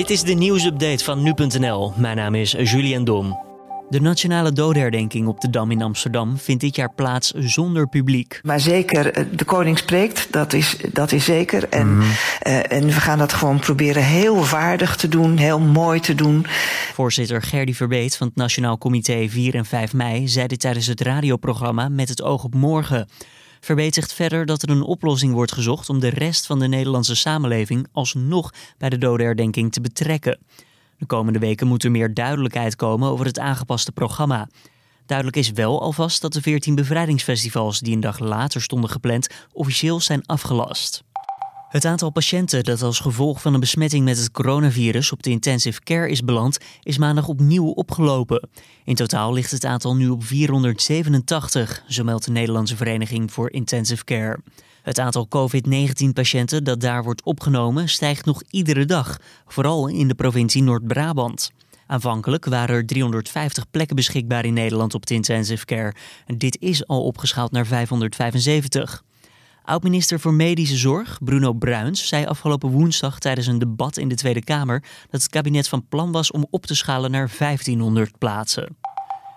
Dit is de nieuwsupdate van nu.nl. Mijn naam is Julian Dom. De nationale dodenherdenking op de Dam in Amsterdam vindt dit jaar plaats zonder publiek. Maar zeker, eh, de koning spreekt, dat is, dat is zeker. En, mm en we gaan dat gewoon proberen heel vaardig te doen, heel mooi te doen. Voorzitter Gerdy Verbeet van het Nationaal Comité 4 en 5 mei zei dit tijdens het radioprogramma Met het oog op morgen. Verbeet zegt verder dat er een oplossing wordt gezocht om de rest van de Nederlandse samenleving alsnog bij de dodenherdenking te betrekken. De komende weken moet er meer duidelijkheid komen over het aangepaste programma. Duidelijk is wel alvast dat de 14 bevrijdingsfestivals die een dag later stonden gepland officieel zijn afgelast. Het aantal patiënten dat als gevolg van een besmetting met het coronavirus op de intensive care is beland, is maandag opnieuw opgelopen. In totaal ligt het aantal nu op 487, zo meldt de Nederlandse Vereniging voor Intensive Care. Het aantal COVID-19-patiënten dat daar wordt opgenomen stijgt nog iedere dag, vooral in de provincie Noord-Brabant. Aanvankelijk waren er 350 plekken beschikbaar in Nederland op de intensive care. Dit is al opgeschaald naar 575. Oud-minister voor Medische Zorg, Bruno Bruins, zei afgelopen woensdag tijdens een debat in de Tweede Kamer dat het kabinet van plan was om op te schalen naar 1500 plaatsen.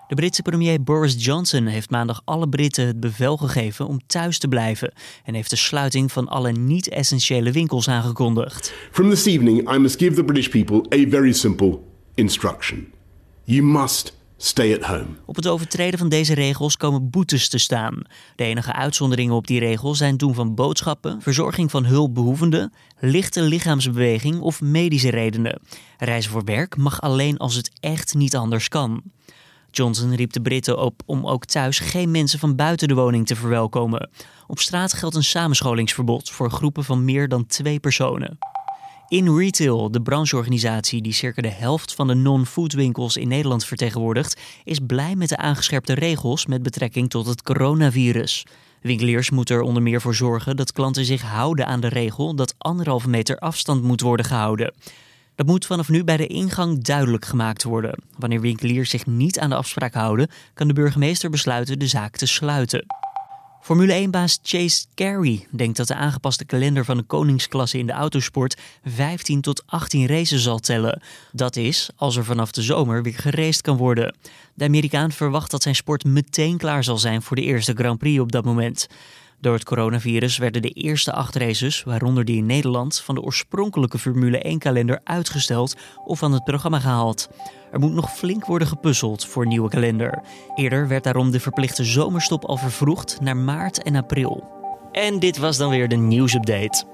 De Britse premier Boris Johnson heeft maandag alle Britten het bevel gegeven om thuis te blijven en heeft de sluiting van alle niet-essentiële winkels aangekondigd. From this evening I must give the British people a very simple instruction. You must Stay at home. Op het overtreden van deze regels komen boetes te staan. De enige uitzonderingen op die regel zijn doen van boodschappen, verzorging van hulpbehoevenden, lichte lichaamsbeweging of medische redenen. Reizen voor werk mag alleen als het echt niet anders kan. Johnson riep de Britten op om ook thuis geen mensen van buiten de woning te verwelkomen. Op straat geldt een samenscholingsverbod voor groepen van meer dan twee personen. In Retail, de brancheorganisatie die circa de helft van de non-foodwinkels in Nederland vertegenwoordigt, is blij met de aangescherpte regels met betrekking tot het coronavirus. Winkeliers moeten er onder meer voor zorgen dat klanten zich houden aan de regel dat anderhalve meter afstand moet worden gehouden. Dat moet vanaf nu bij de ingang duidelijk gemaakt worden. Wanneer winkeliers zich niet aan de afspraak houden, kan de burgemeester besluiten de zaak te sluiten. Formule 1-baas Chase Carey denkt dat de aangepaste kalender van de koningsklasse in de autosport 15 tot 18 races zal tellen. Dat is als er vanaf de zomer weer geraced kan worden. De Amerikaan verwacht dat zijn sport meteen klaar zal zijn voor de eerste Grand Prix op dat moment. Door het coronavirus werden de eerste acht races, waaronder die in Nederland, van de oorspronkelijke Formule 1-kalender uitgesteld of van het programma gehaald. Er moet nog flink worden gepuzzeld voor een nieuwe kalender. Eerder werd daarom de verplichte zomerstop al vervroegd naar maart en april. En dit was dan weer de nieuwsupdate.